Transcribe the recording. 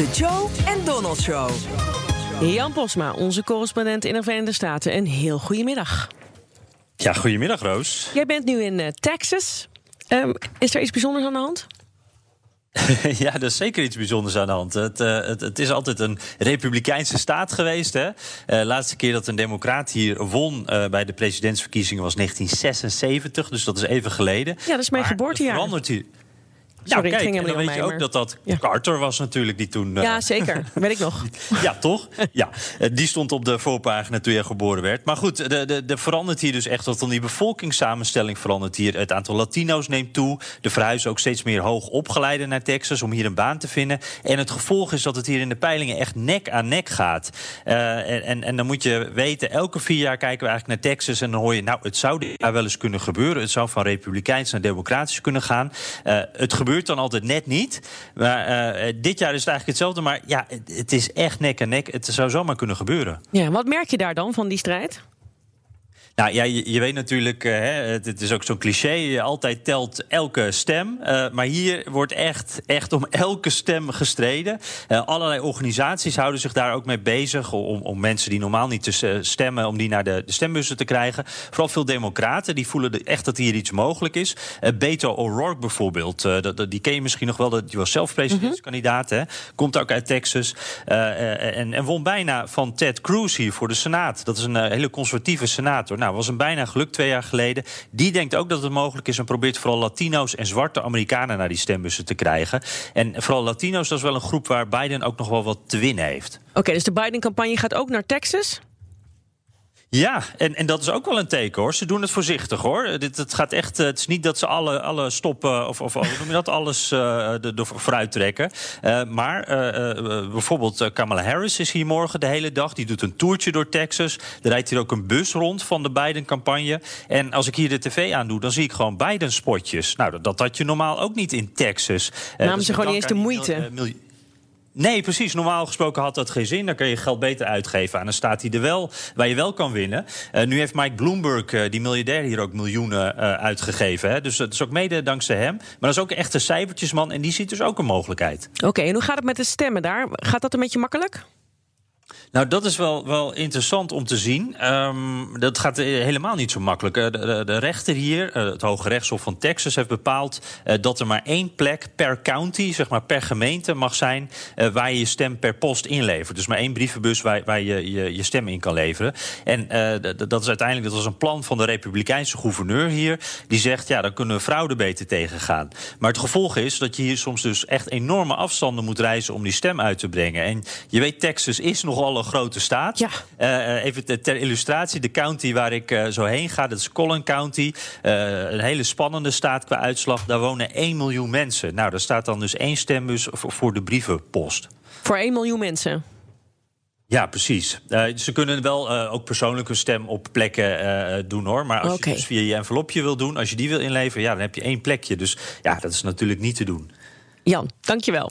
De Joe en Donald Show. Jan Posma, onze correspondent in de Verenigde Staten. Een heel goedemiddag. Ja, goedemiddag Roos. Jij bent nu in uh, Texas. Um, is er iets bijzonders aan de hand? ja, er is zeker iets bijzonders aan de hand. Het, uh, het, het is altijd een republikeinse staat geweest. De uh, laatste keer dat een democraat hier won uh, bij de presidentsverkiezingen was 1976. Dus dat is even geleden. Ja, dat is mijn maar geboortejaar. verandert hier. Sorry, nou, kijk, ging en dan weet je ook dat dat ja. Carter was natuurlijk die toen... Uh... Ja, zeker. weet ik nog. ja, toch? Ja, die stond op de voorpagina toen jij geboren werd. Maar goed, de, de, de verandert hier dus echt wat dan die bevolkingssamenstelling verandert hier. Het aantal Latino's neemt toe. De verhuizen ook steeds meer hoog opgeleiden naar Texas om hier een baan te vinden. En het gevolg is dat het hier in de peilingen echt nek aan nek gaat. Uh, en, en dan moet je weten, elke vier jaar kijken we eigenlijk naar Texas en dan hoor je, nou, het zou daar wel eens kunnen gebeuren. Het zou van republikeins naar democratisch kunnen gaan. Uh, het gebeurt dan altijd net niet. Maar uh, dit jaar is het eigenlijk hetzelfde. Maar ja, het, is echt nek aan nek. Het zou zomaar kunnen gebeuren. Ja, wat merk je daar dan van die strijd? Nou ja, je, je weet natuurlijk, uh, het, het, is ook zo'n cliché, je altijd telt elke stem. Uh, maar hier wordt echt, echt om elke stem gestreden. Uh, allerlei organisaties houden zich daar ook mee bezig om, om mensen die normaal niet te stemmen, om die naar de, de stembussen te krijgen. Vooral veel democraten, die voelen echt dat hier iets mogelijk is. Beto O'Rourke bijvoorbeeld, die ken je misschien nog wel, die was zelf presidentskandidaat, mm-hmm. komt ook uit Texas. en, en won bijna van Ted Cruz hier voor de Senaat. Dat is een hele conservatieve senator. Nou, was een bijna geluk twee jaar geleden. Die denkt ook dat het mogelijk is en probeert vooral Latino's en zwarte Amerikanen naar die stembussen te krijgen. En vooral Latino's, dat is wel een groep waar Biden ook nog wel wat te winnen heeft. Oké, dus de Biden-campagne gaat ook naar Texas? Ja, en, en dat is ook wel een teken hoor. Ze doen het voorzichtig hoor. Dit, het gaat echt. Het is niet dat ze alle, alle stoppen of, of hoe noem je dat, alles uh, er vooruit trekken. Uh, maar uh, bijvoorbeeld Kamala Harris is hier morgen de hele dag. Die doet een toertje door Texas. Er rijdt hier ook een bus rond van de Biden-campagne. En als ik hier de tv aandoe, dan zie ik gewoon Biden-spotjes. Nou, dat, dat had je normaal ook niet in Texas. Namen ze gewoon niet eens de moeite. Nee, precies. Normaal gesproken had dat geen zin. Dan kun je geld beter uitgeven aan een staat die er wel, waar je wel kan winnen. Uh, nu heeft Mike Bloomberg, uh, die miljardair, hier ook miljoenen uh, uitgegeven. Hè? Dus dat is ook mede dankzij hem. Maar dat is ook echt een cijfertjesman en die ziet dus ook een mogelijkheid. Oké, en hoe gaat het met de stemmen daar? Gaat dat een beetje makkelijk? Nou, dat is wel, wel interessant om te zien. Um, dat gaat helemaal niet zo makkelijk. De, de, rechter hier, het Hoge Rechtshof van Texas, heeft bepaald dat er maar één plek per county, zeg maar per gemeente, mag zijn waar je je stem per post inlevert. Dus maar één brievenbus waar, waar je, je je stem in kan leveren. En dat is uiteindelijk, dat was een plan van de Republikeinse gouverneur hier. Die zegt, ja, dan kunnen we fraude beter tegengaan. Maar het gevolg is dat je hier soms dus echt enorme afstanden moet reizen om die stem uit te brengen. En je weet, Texas is nogal een grote staat. Ja. Uh, even ter illustratie, de county waar ik uh, zo heen ga, dat is Collin County. Uh, een hele spannende staat qua uitslag. Daar wonen 1 miljoen mensen. Nou, daar staat dan dus één stembus voor de brievenpost. Voor 1 miljoen mensen? Ja, precies. Uh, ze kunnen wel uh, ook persoonlijk hun stem op plekken uh, doen hoor. Maar als okay. je dus via je envelopje wil doen, als je die wil inleveren, ja, dan heb je één plekje. Dus ja, dat is natuurlijk niet te doen. Jan, dankjewel.